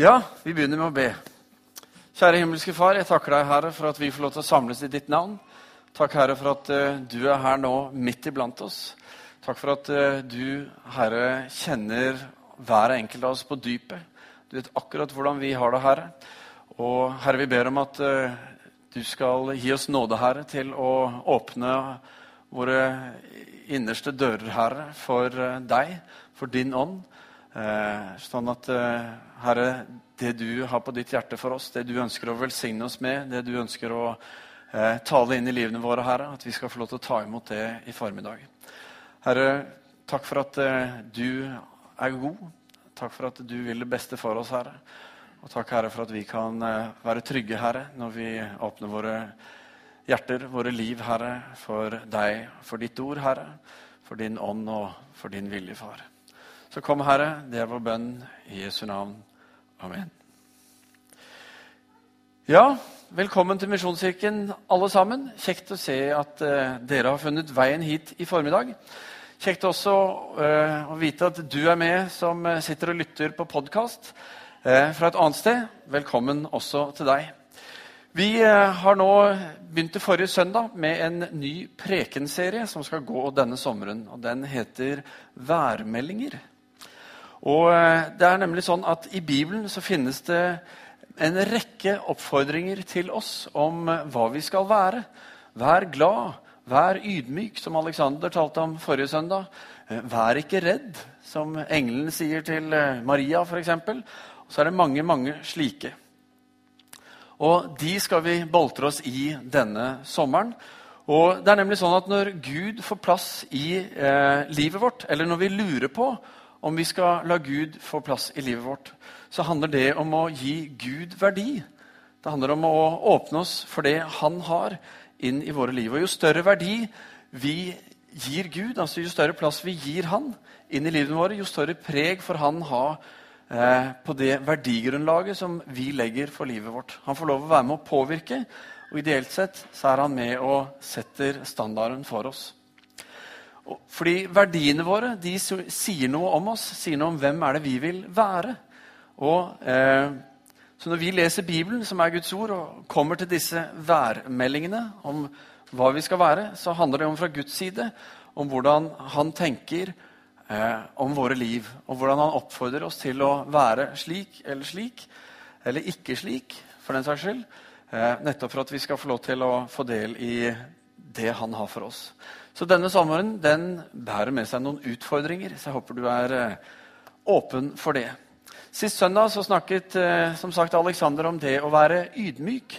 Ja, vi begynner med å be. Kjære himmelske Far, jeg takker deg, Herre, for at vi får lov til å samles i ditt navn. Takk, Herre, for at uh, du er her nå midt iblant oss. Takk for at uh, du, Herre, kjenner hver enkelt av oss på dypet. Du vet akkurat hvordan vi har det, Herre. Og Herre, vi ber om at uh, du skal gi oss nåde, Herre, til å åpne våre innerste dører, Herre, for deg, for din ånd. Sånn at, Herre, det du har på ditt hjerte for oss, det du ønsker å velsigne oss med, det du ønsker å eh, tale inn i livene våre, Herre, at vi skal få lov til å ta imot det i formiddag. Herre, takk for at eh, du er god. Takk for at du vil det beste for oss, Herre. Og takk, Herre, for at vi kan eh, være trygge, Herre, når vi åpner våre hjerter, våre liv, Herre, for deg, for ditt ord, Herre, for din ånd og for din vilje, Far. Så kom, Herre, det er vår bønn i Jesu navn. Amen. Ja, velkommen til Misjonskirken, alle sammen. Kjekt å se at uh, dere har funnet veien hit i formiddag. Kjekt også uh, å vite at du er med som uh, sitter og lytter på podkast fra et annet sted. Velkommen også til deg. Vi har nå begynt forrige søndag med en ny prekenserie som skal gå denne sommeren. og Den heter Værmeldinger. Og det er nemlig sånn at I Bibelen så finnes det en rekke oppfordringer til oss om eh, hva vi skal være. Vær glad, vær ydmyk, som Alexander talte om forrige søndag. Eh, vær ikke redd, som engelen sier til eh, Maria f.eks. Og så er det mange, mange slike. Og de skal vi boltre oss i denne sommeren. Og det er nemlig sånn at Når Gud får plass i eh, livet vårt, eller når vi lurer på om vi skal la Gud få plass i livet vårt, så handler det om å gi Gud verdi. Det handler om å åpne oss for det han har, inn i våre liv. Og jo større verdi vi gir Gud, altså jo større plass vi gir han inn i livet vårt, jo større preg får han ha eh, på det verdigrunnlaget som vi legger for livet vårt. Han får lov å være med å påvirke, og ideelt sett så er han med og setter standarden for oss. Fordi verdiene våre de sier noe om oss, sier noe om hvem er det vi vil være. Og, eh, så når vi leser Bibelen, som er Guds ord, og kommer til disse værmeldingene om hva vi skal være, så handler det om fra Guds side om hvordan han tenker eh, om våre liv. Og hvordan han oppfordrer oss til å være slik eller slik, eller ikke slik, for den saks skyld. Eh, nettopp for at vi skal få lov til å få del i det han har for oss. Så denne sommeren den bærer med seg noen utfordringer, så jeg håper du er eh, åpen for det. Sist søndag så snakket eh, som sagt, Alexander om det å være ydmyk.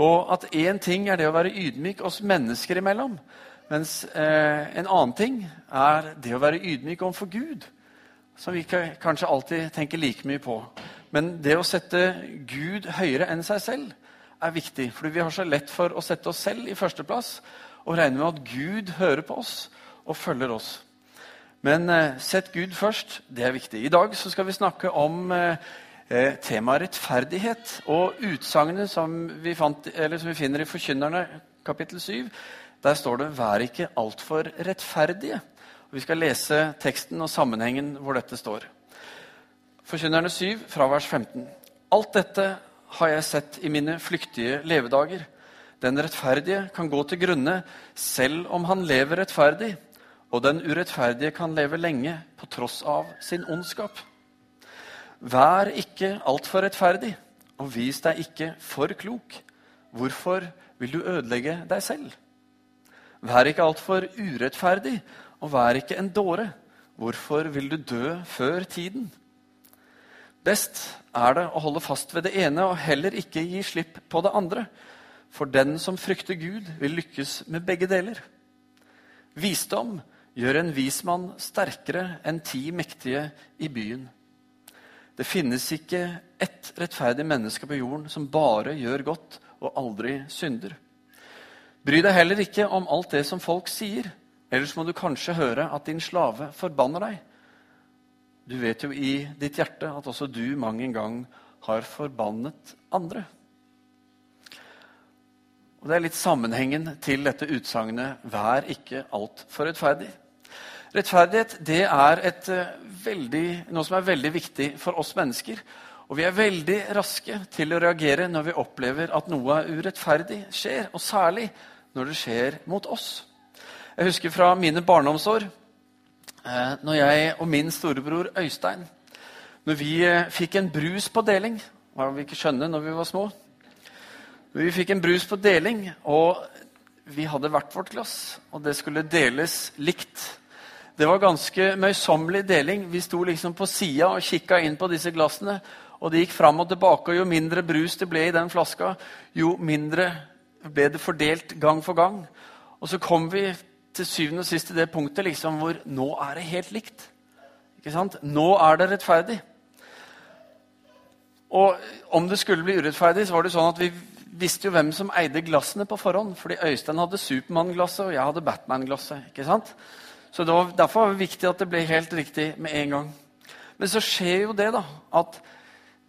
Og at én ting er det å være ydmyk oss mennesker imellom. Mens eh, en annen ting er det å være ydmyk overfor Gud. Som vi kanskje alltid tenker like mye på. Men det å sette Gud høyere enn seg selv er viktig. Fordi vi har så lett for å sette oss selv i førsteplass og regne med at Gud hører på oss og følger oss. Men eh, sett Gud først. Det er viktig. I dag skal vi snakke om eh, eh, temaet rettferdighet. Og utsagnet som, som, vi finner i Forkynnerne kapittel 7, der står det 'vær ikke altfor rettferdige'. Og vi skal lese teksten og sammenhengen hvor dette står. Forkynnerne 7, fra vers 15. Alt dette har jeg sett i mine flyktige levedager. Den rettferdige kan gå til grunne selv om han lever rettferdig og den urettferdige kan leve lenge på tross av sin ondskap. Vær ikke altfor rettferdig, og vis deg ikke for klok. Hvorfor vil du ødelegge deg selv? Vær ikke altfor urettferdig, og vær ikke en dåre. Hvorfor vil du dø før tiden? Best er det å holde fast ved det ene og heller ikke gi slipp på det andre. For den som frykter Gud, vil lykkes med begge deler. Visdom gjør en vismann sterkere enn ti mektige i byen. Det finnes ikke ett rettferdig menneske på jorden som bare gjør godt og aldri synder. Bry deg heller ikke om alt det som folk sier, ellers må du kanskje høre at din slave forbanner deg. Du vet jo i ditt hjerte at også du mang en gang har forbannet andre. Og Det er litt sammenhengen til dette utsagnet 'vær ikke altfor rettferdig'. Rettferdighet det er et, uh, veldig, noe som er veldig viktig for oss mennesker. Og vi er veldig raske til å reagere når vi opplever at noe urettferdig skjer, og særlig når det skjer mot oss. Jeg husker fra mine barndomsår, eh, når jeg og min storebror Øystein Når vi eh, fikk en brus på deling Hva vi ikke skjønne når vi var små? Vi fikk en brus på deling, og vi hadde hvert vårt glass. Og det skulle deles likt. Det var ganske møysommelig deling. Vi sto liksom på sida og kikka inn på disse glassene. Og det gikk fram og tilbake, og jo mindre brus det ble i den flaska, jo mindre ble det fordelt gang for gang. Og så kom vi til syvende og sist til det punktet liksom, hvor nå er det helt likt. Ikke sant? Nå er det rettferdig. Og om det skulle bli urettferdig, så var det sånn at vi visste jo hvem som eide glassene på forhånd. Fordi Øystein hadde Supermann-glasset, og jeg hadde Batman-glasset. ikke sant? Så det var, Derfor var det viktig at det ble helt riktig med en gang. Men så skjer jo det da, at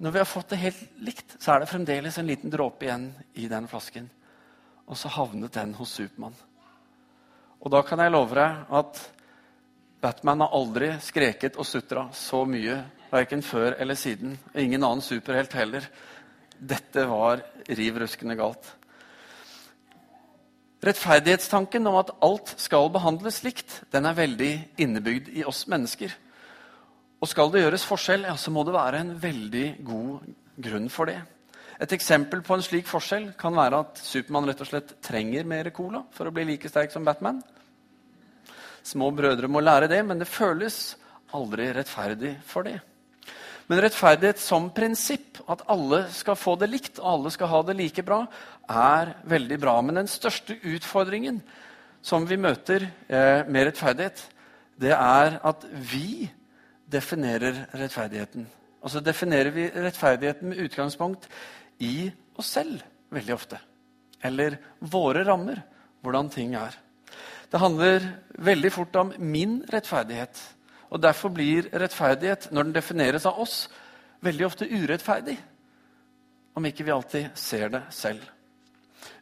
når vi har fått det helt likt, så er det fremdeles en liten dråpe igjen i den flasken. Og så havnet den hos Supermann. Og da kan jeg love deg at Batman har aldri skreket og sutra så mye, verken før eller siden. Og Ingen annen superhelt heller. Dette var riv ruskende galt. Rettferdighetstanken om at alt skal behandles likt, den er veldig innebygd i oss mennesker. Og skal det gjøres forskjell, ja, så må det være en veldig god grunn for det. Et eksempel på en slik forskjell kan være at Supermann rett og slett trenger mer cola for å bli like sterk som Batman. Små brødre må lære det, men det føles aldri rettferdig for det. Men rettferdighet som prinsipp, at alle skal få det likt alle skal ha det like bra, er veldig bra. Men den største utfordringen som vi møter eh, med rettferdighet, det er at vi definerer rettferdigheten. Og så definerer vi rettferdigheten med utgangspunkt i oss selv veldig ofte. Eller våre rammer, hvordan ting er. Det handler veldig fort om min rettferdighet. Og Derfor blir rettferdighet, når den defineres av oss, veldig ofte urettferdig. Om ikke vi alltid ser det selv.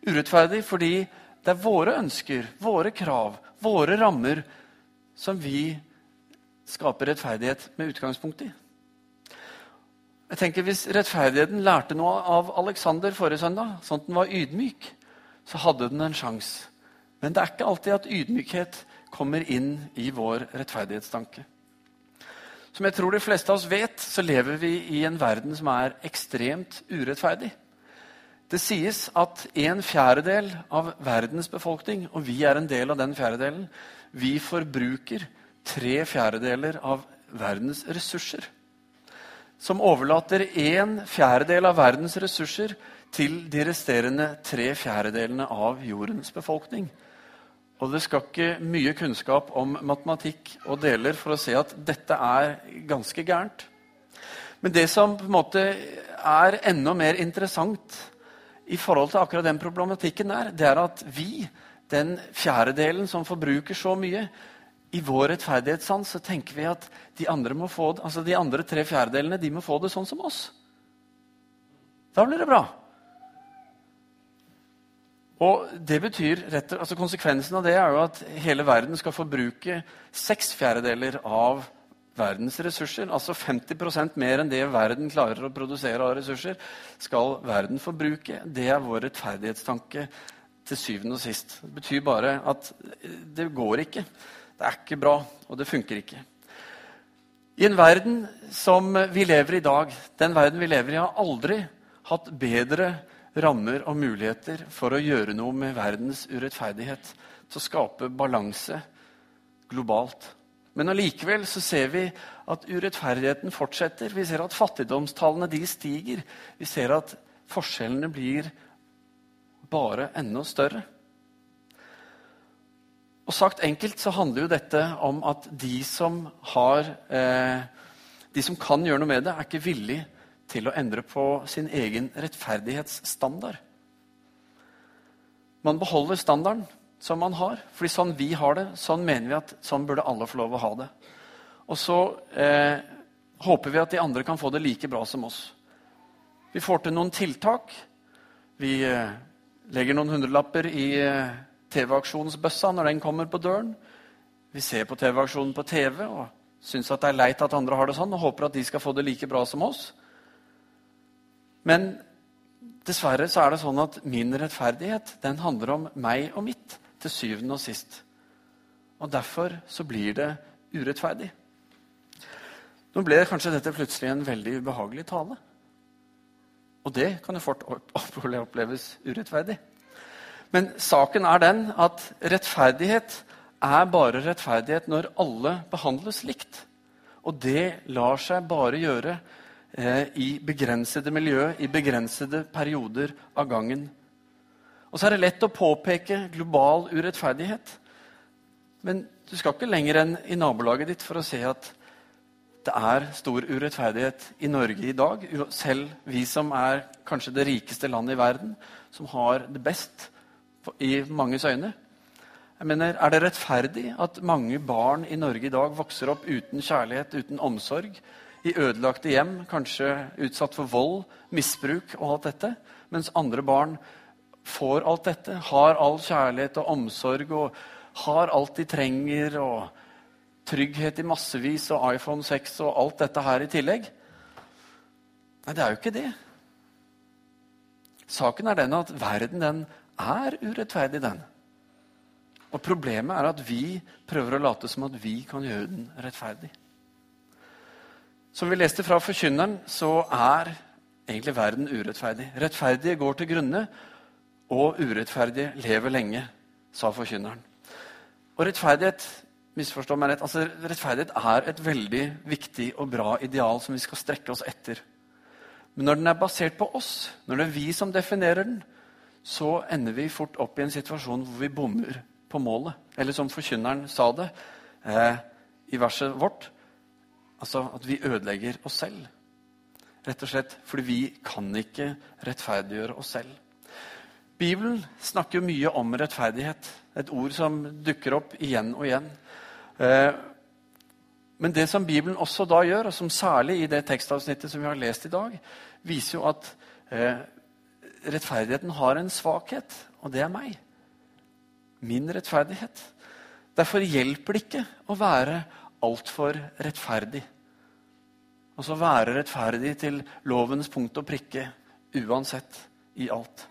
Urettferdig fordi det er våre ønsker, våre krav, våre rammer som vi skaper rettferdighet med utgangspunkt i. Jeg tenker Hvis rettferdigheten lærte noe av Alexander forrige søndag, sånn at den var ydmyk, så hadde den en sjanse. Men det er ikke alltid at ydmykhet kommer inn i vår rettferdighetstanke. Som jeg tror de fleste av oss vet, så lever vi i en verden som er ekstremt urettferdig. Det sies at en fjerdedel av verdens befolkning, og vi er en del av den fjerdedelen, vi forbruker tre fjerdedeler av verdens ressurser. Som overlater en fjerdedel av verdens ressurser til de resterende tre fjerdedelene av jordens befolkning. Og det skal ikke mye kunnskap om matematikk og deler for å se at dette er ganske gærent. Men det som på en måte er enda mer interessant i forhold til akkurat den problematikken der, det er at vi, den fjerdedelen som forbruker så mye, i vår rettferdighetssans så tenker vi at de andre, få, altså de andre tre fjerdedelene de må få det sånn som oss. Da blir det bra. Og det betyr, altså Konsekvensen av det er jo at hele verden skal forbruke seks fjerdedeler av verdens ressurser. Altså 50% mer enn det verden klarer å produsere av ressurser, skal verden forbruke. Det er vår rettferdighetstanke til syvende og sist. Det betyr bare at det går ikke. Det er ikke bra, og det funker ikke. I en verden som vi lever i i dag, den verden vi lever i, har aldri hatt bedre rammer og muligheter for å gjøre noe med verdens urettferdighet. Til å skape balanse globalt. Men allikevel ser vi at urettferdigheten fortsetter. Vi ser at fattigdomstallene de stiger. Vi ser at forskjellene blir bare enda større. Og sagt enkelt så handler jo dette om at de som, har, eh, de som kan gjøre noe med det, er ikke villige til å endre på sin egen rettferdighetsstandard. Man beholder standarden som man har, fordi sånn vi har det, sånn mener vi at sånn burde alle få lov å ha det. Og så eh, håper vi at de andre kan få det like bra som oss. Vi får til noen tiltak. Vi eh, legger noen hundrelapper i eh, TV-aksjonsbøssa når den kommer på døren. Vi ser på TV-aksjonen på TV og syns at det er leit at andre har det sånn, og håper at de skal få det like bra som oss. Men dessverre så er det sånn at min rettferdighet den handler om meg og mitt til syvende og sist. Og derfor så blir det urettferdig. Nå ble kanskje dette plutselig en veldig ubehagelig tale. Og det kan jo fort oppleves urettferdig. Men saken er den at rettferdighet er bare rettferdighet når alle behandles likt. Og det lar seg bare gjøre eh, i begrensede miljø, i begrensede perioder av gangen. Og så er det lett å påpeke global urettferdighet. Men du skal ikke lenger enn i nabolaget ditt for å se at det er stor urettferdighet i Norge i dag. Selv vi som er kanskje det rikeste landet i verden, som har det best i manges øyne. Jeg mener, Er det rettferdig at mange barn i Norge i dag vokser opp uten kjærlighet, uten omsorg, i ødelagte hjem, kanskje utsatt for vold, misbruk og alt dette, mens andre barn får alt dette, har all kjærlighet og omsorg og har alt de trenger, og trygghet i massevis og iPhone 6 og alt dette her i tillegg? Nei, det er jo ikke det. Saken er den at verden den er urettferdig, den. Og problemet er at vi prøver å late som at vi kan gjøre den rettferdig. Som vi leste fra Forkynneren, så er egentlig verden urettferdig. Rettferdige går til grunne, og urettferdige lever lenge, sa Forkynneren. Og rettferdighet misforstå meg rett, altså rettferdighet er et veldig viktig og bra ideal som vi skal strekke oss etter. Men når den er basert på oss, når det er vi som definerer den, så ender vi fort opp i en situasjon hvor vi bommer på målet. Eller som forkynneren sa det eh, i verset vårt altså at vi ødelegger oss selv. Rett og slett fordi vi kan ikke rettferdiggjøre oss selv. Bibelen snakker mye om rettferdighet. Et ord som dukker opp igjen og igjen. Eh, men det som Bibelen også da gjør, og som særlig i det tekstavsnittet som vi har lest i dag, viser jo at eh, rettferdigheten har en svakhet, og det er meg. Min rettferdighet. Derfor hjelper det ikke å være altfor rettferdig. Altså være rettferdig til lovens punkt og prikke uansett i alt.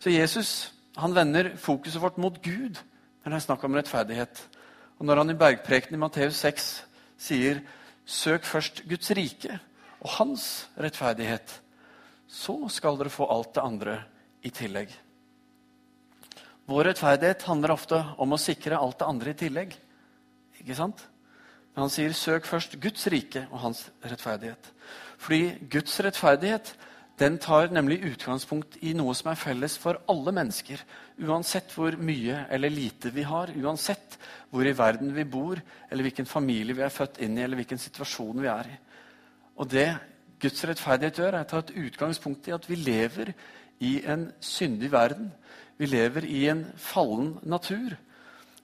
Så Jesus han vender fokuset vårt mot Gud når det er snakk om rettferdighet. Og når han i bergprekenen i Matteus 6 sier 'søk først Guds rike og hans rettferdighet', så skal dere få alt det andre i tillegg. Vår rettferdighet handler ofte om å sikre alt det andre i tillegg. Ikke sant? Men han sier 'søk først Guds rike og hans rettferdighet'. Fordi Guds rettferdighet den tar nemlig utgangspunkt i noe som er felles for alle mennesker. Uansett hvor mye eller lite vi har, uansett hvor i verden vi bor, eller hvilken familie vi er født inn i, eller hvilken situasjon vi er i. Og det Guds rettferdighet gjør, er å ta et utgangspunkt i at vi lever i en syndig verden. Vi lever i en fallen natur.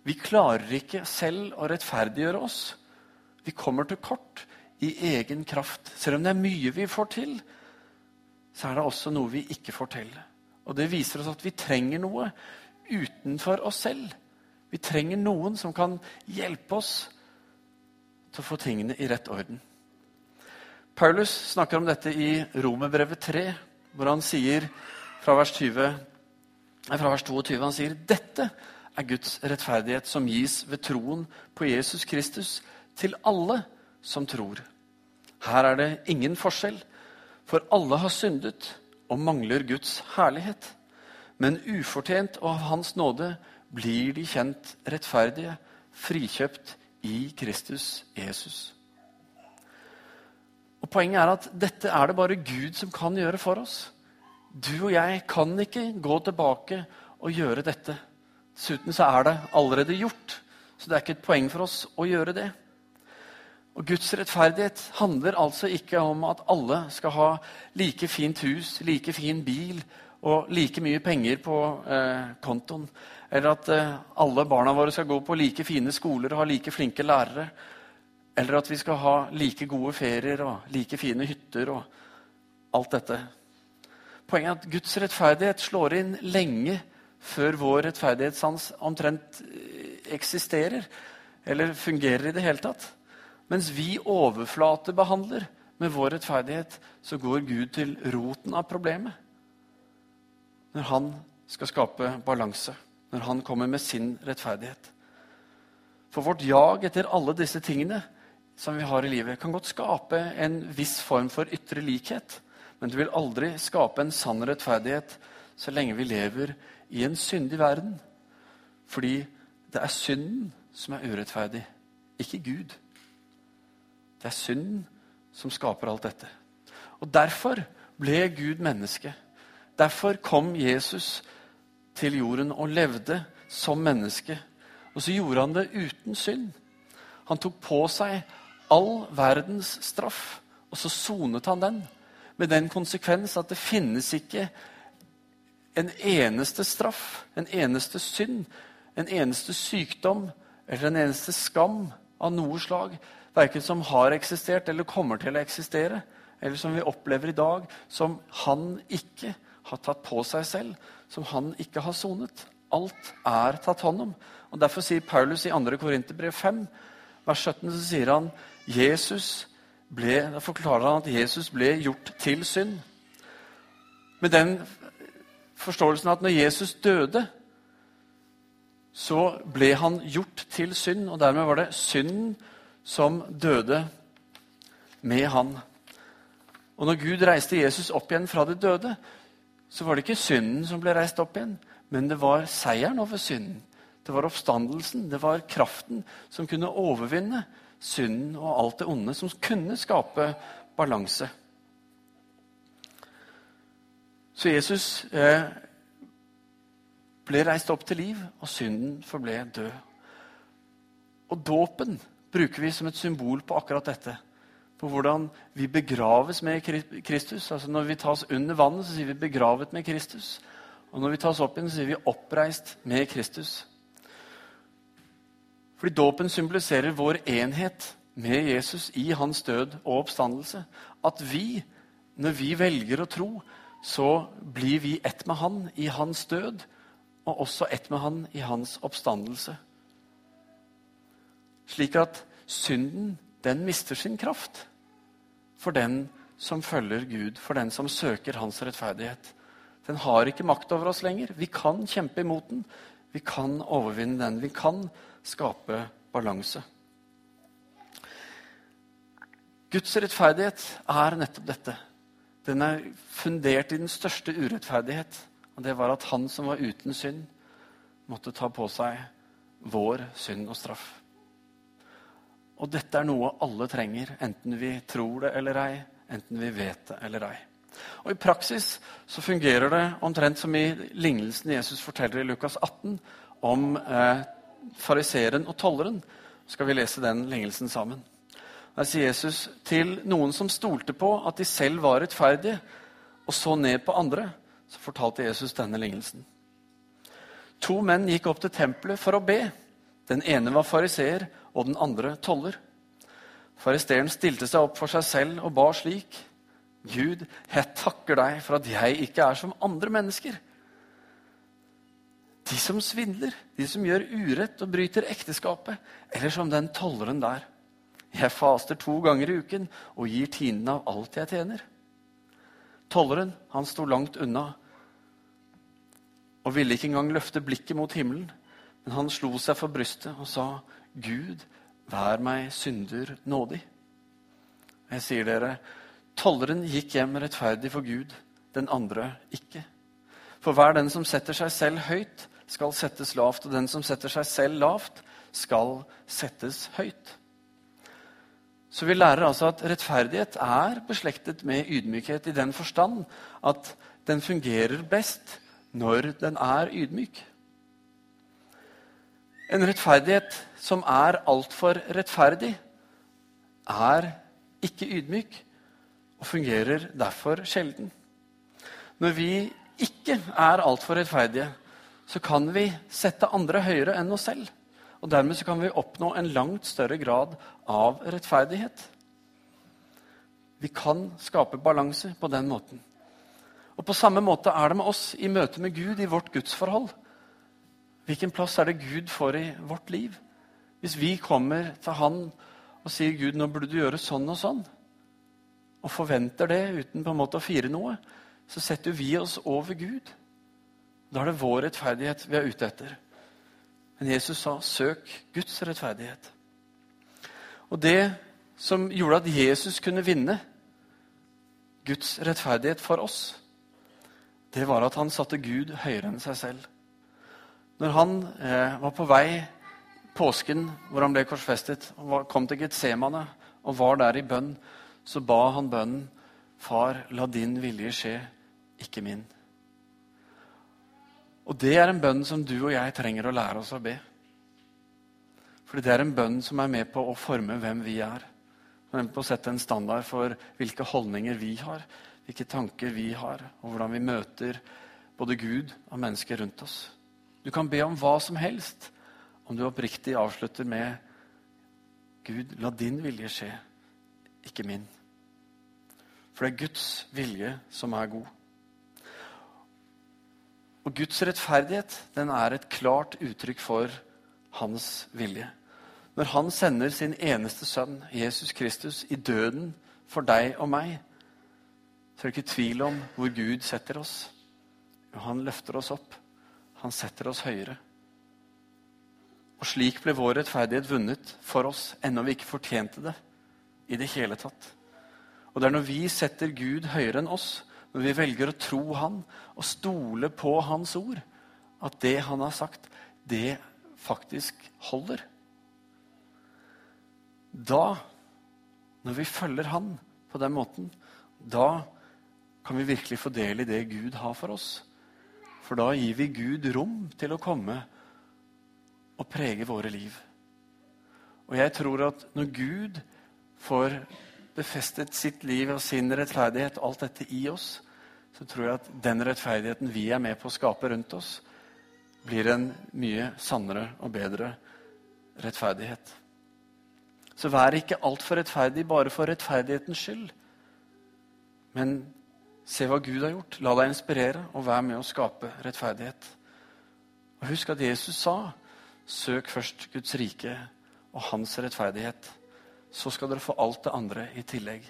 Vi klarer ikke selv å rettferdiggjøre oss. Vi kommer til kort i egen kraft. Selv om det er mye vi får til, så er det også noe vi ikke får til. Og det viser oss at vi trenger noe utenfor oss selv. Vi trenger noen som kan hjelpe oss til å få tingene i rett orden. Paulus snakker om dette i Romerbrevet 3, hvor han sier fra vers, 20, fra vers 22 han sier, dette er Guds rettferdighet som gis ved troen på Jesus Kristus til alle som tror. Her er det ingen forskjell, for alle har syndet og mangler Guds herlighet. Men ufortjent og av Hans nåde blir de kjent rettferdige, frikjøpt i Kristus Jesus. Og Poenget er at dette er det bare Gud som kan gjøre for oss. Du og jeg kan ikke gå tilbake og gjøre dette. Dessuten så er det allerede gjort, så det er ikke et poeng for oss å gjøre det. Og Guds rettferdighet handler altså ikke om at alle skal ha like fint hus, like fin bil og like mye penger på eh, kontoen. Eller at eh, alle barna våre skal gå på like fine skoler og ha like flinke lærere. Eller at vi skal ha like gode ferier og like fine hytter og alt dette. Poenget er at Guds rettferdighet slår inn lenge før vår rettferdighetssans omtrent eh, eksisterer eller fungerer i det hele tatt. Mens vi overflatebehandler med vår rettferdighet, så går Gud til roten av problemet. Når han skal skape balanse, når han kommer med sin rettferdighet. For vårt jag etter alle disse tingene som vi har i livet, kan godt skape en viss form for ytre likhet. Men det vil aldri skape en sann rettferdighet så lenge vi lever i en syndig verden. Fordi det er synden som er urettferdig, ikke Gud. Det er synden som skaper alt dette. Og Derfor ble Gud menneske. Derfor kom Jesus til jorden og levde som menneske. Og så gjorde han det uten synd. Han tok på seg all verdens straff, og så sonet han den. Med den konsekvens at det finnes ikke en eneste straff, en eneste synd, en eneste sykdom eller en eneste skam av noe slag, verken som har eksistert eller kommer til å eksistere, eller som vi opplever i dag, som han ikke har tatt på seg selv, som han ikke har sonet. Alt er tatt hånd om. Og Derfor sier Paulus i 2. Korinterbrev 5, vers 17, så sier han Jesus ble, da forklarer han at Jesus ble gjort til synd. Med den forståelsen at når Jesus døde, så ble han gjort til synd, og dermed var det synden som døde med han. Og når Gud reiste Jesus opp igjen fra de døde, så var det ikke synden som ble reist opp igjen, men det var seieren over synden. Det var oppstandelsen, det var kraften som kunne overvinne synden og alt det onde, som kunne skape balanse. Så Jesus eh, ble reist opp til liv, og synden forble død. Og dåpen bruker vi som et symbol på akkurat dette. På hvordan vi begraves med Kristus. Altså Når vi tas under vannet, så sier vi 'begravet med Kristus'. Og når vi tas opp igjen, så sier vi 'oppreist med Kristus'. Fordi dåpen symboliserer vår enhet med Jesus i hans død og oppstandelse. At vi, når vi velger å tro, så blir vi ett med han i hans død og også ett med han i hans oppstandelse. Slik at synden, den mister sin kraft for den som følger Gud, for den som søker hans rettferdighet. Den har ikke makt over oss lenger. Vi kan kjempe imot den. Vi kan overvinne den. Vi kan skape balanse. Guds rettferdighet er nettopp dette. Den er fundert i den største urettferdighet. Og det var at han som var uten synd, måtte ta på seg vår synd og straff. Og dette er noe alle trenger, enten vi tror det eller ei, enten vi vet det eller ei. Og I praksis så fungerer det omtrent som i lignelsen Jesus forteller i Lukas 18 om eh, fariseeren og tolleren. Skal vi lese den lignelsen sammen? Der sier Jesus til noen som stolte på at de selv var rettferdige, og så ned på andre, så fortalte Jesus denne lignelsen. To menn gikk opp til tempelet for å be. Den ene var fariseer, og den andre toller. Fariseeren stilte seg opp for seg selv og ba slik.: Gud, jeg takker deg for at jeg ikke er som andre mennesker. De som svindler, de som gjør urett og bryter ekteskapet, eller som den tolleren der. Jeg faster to ganger i uken og gir tienden av alt jeg tjener. Tolleren han sto langt unna og ville ikke engang løfte blikket mot himmelen. Men han slo seg for brystet og sa, 'Gud, vær meg synder nådig.' Jeg sier dere, tolleren gikk hjem rettferdig for Gud, den andre ikke. For hver den som setter seg selv høyt, skal settes lavt, og den som setter seg selv lavt, skal settes høyt. Så vi lærer altså at rettferdighet er beslektet med ydmykhet i den forstand at den fungerer best når den er ydmyk. En rettferdighet som er altfor rettferdig, er ikke ydmyk og fungerer derfor sjelden. Når vi ikke er altfor rettferdige, så kan vi sette andre høyere enn oss selv. Og Dermed kan vi oppnå en langt større grad av rettferdighet. Vi kan skape balanse på den måten. Og På samme måte er det med oss i møte med Gud i vårt gudsforhold. Hvilken plass er det Gud får i vårt liv? Hvis vi kommer til Han og sier Gud, nå burde du gjøre sånn og sånn, og forventer det uten på en måte å fire noe, så setter vi oss over Gud. Da er det vår rettferdighet vi er ute etter. Men Jesus sa 'søk Guds rettferdighet'. Og det som gjorde at Jesus kunne vinne Guds rettferdighet for oss, det var at han satte Gud høyere enn seg selv. Når han eh, var på vei påsken, hvor han ble korsfestet, og kom til Getsemane og var der i bønn, så ba han bønnen, 'Far, la din vilje skje, ikke min'. Og det er en bønn som du og jeg trenger å lære oss å be. Fordi det er en bønn som er med på å forme hvem vi er. Den er med på å sette en standard for hvilke holdninger vi har, hvilke tanker vi har, og hvordan vi møter både Gud og mennesker rundt oss. Du kan be om hva som helst om du oppriktig avslutter med Gud, la din vilje skje, ikke min. For det er Guds vilje som er god. Og Guds rettferdighet den er et klart uttrykk for hans vilje. Når han sender sin eneste sønn, Jesus Kristus, i døden for deg og meg, så er det ikke tvil om hvor Gud setter oss. Han løfter oss opp. Han setter oss høyere. Og slik ble vår rettferdighet vunnet for oss, ennå vi ikke fortjente det i det hele tatt. Og det er når vi setter Gud høyere enn oss, når vi velger å tro Han og stole på Hans ord, at det Han har sagt, det faktisk holder. Da, når vi følger Han på den måten, da kan vi virkelig få del i det Gud har for oss. For da gir vi Gud rom til å komme og prege våre liv. Og jeg tror at når Gud får befestet sitt liv og sin rettferdighet, alt dette i oss, så tror jeg at den rettferdigheten vi er med på å skape rundt oss, blir en mye sannere og bedre rettferdighet. Så vær ikke altfor rettferdig bare for rettferdighetens skyld. Men se hva Gud har gjort. La deg inspirere, og vær med å skape rettferdighet. Og Husk at Jesus sa, 'Søk først Guds rike og hans rettferdighet.' Så skal dere få alt det andre i tillegg.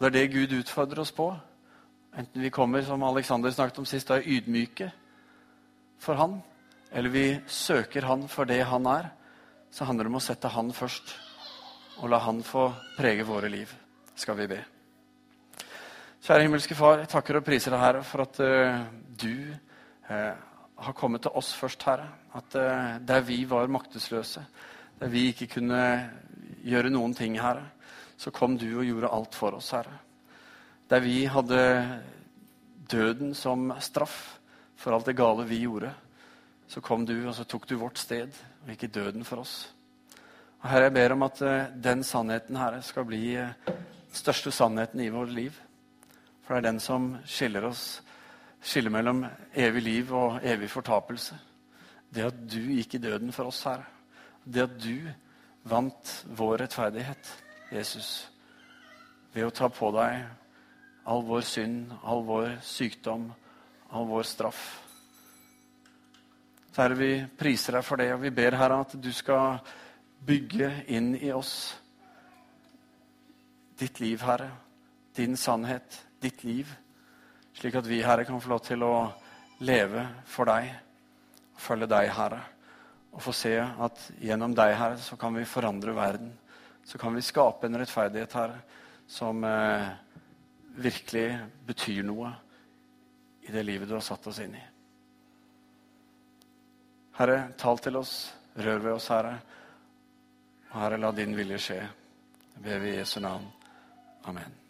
Det er det Gud utfordrer oss på. Enten vi kommer, som Alexander snakket om sist, da er ydmyke for han, eller vi søker han for det han er, så handler det om å sette han først og la han få prege våre liv, skal vi be. Kjære himmelske Far, jeg takker og priser deg, Herre, for at uh, du uh, har kommet til oss først, Herre. At uh, der vi var maktesløse, der vi ikke kunne gjøre noen ting, Herre, så kom du og gjorde alt for oss, Herre. Der vi hadde døden som straff for alt det gale vi gjorde, så kom du, og så tok du vårt sted, og gikk i døden for oss. Og Herre, jeg ber om at eh, den sannheten Herre, skal bli eh, den største sannheten i vårt liv. For det er den som skiller oss, skiller mellom evig liv og evig fortapelse. Det at du gikk i døden for oss, Herre. Det at du vant vår rettferdighet, Jesus, ved å ta på deg all vår synd, all vår sykdom, all vår straff. Herre, vi priser deg for det, og vi ber Herre at du skal bygge inn i oss ditt liv, Herre. Din sannhet, ditt liv. Slik at vi, Herre, kan få lov til å leve for deg, følge deg, Herre. Og få se at gjennom deg, Herre, så kan vi forandre verden. Så kan vi skape en rettferdighet, Herre, som eh, virkelig betyr noe i det livet du har satt oss inn i. Herre, tal til oss, rør ved oss, Herre. Herre, la din vilje skje. Det ber vi i Jesu navn. Amen.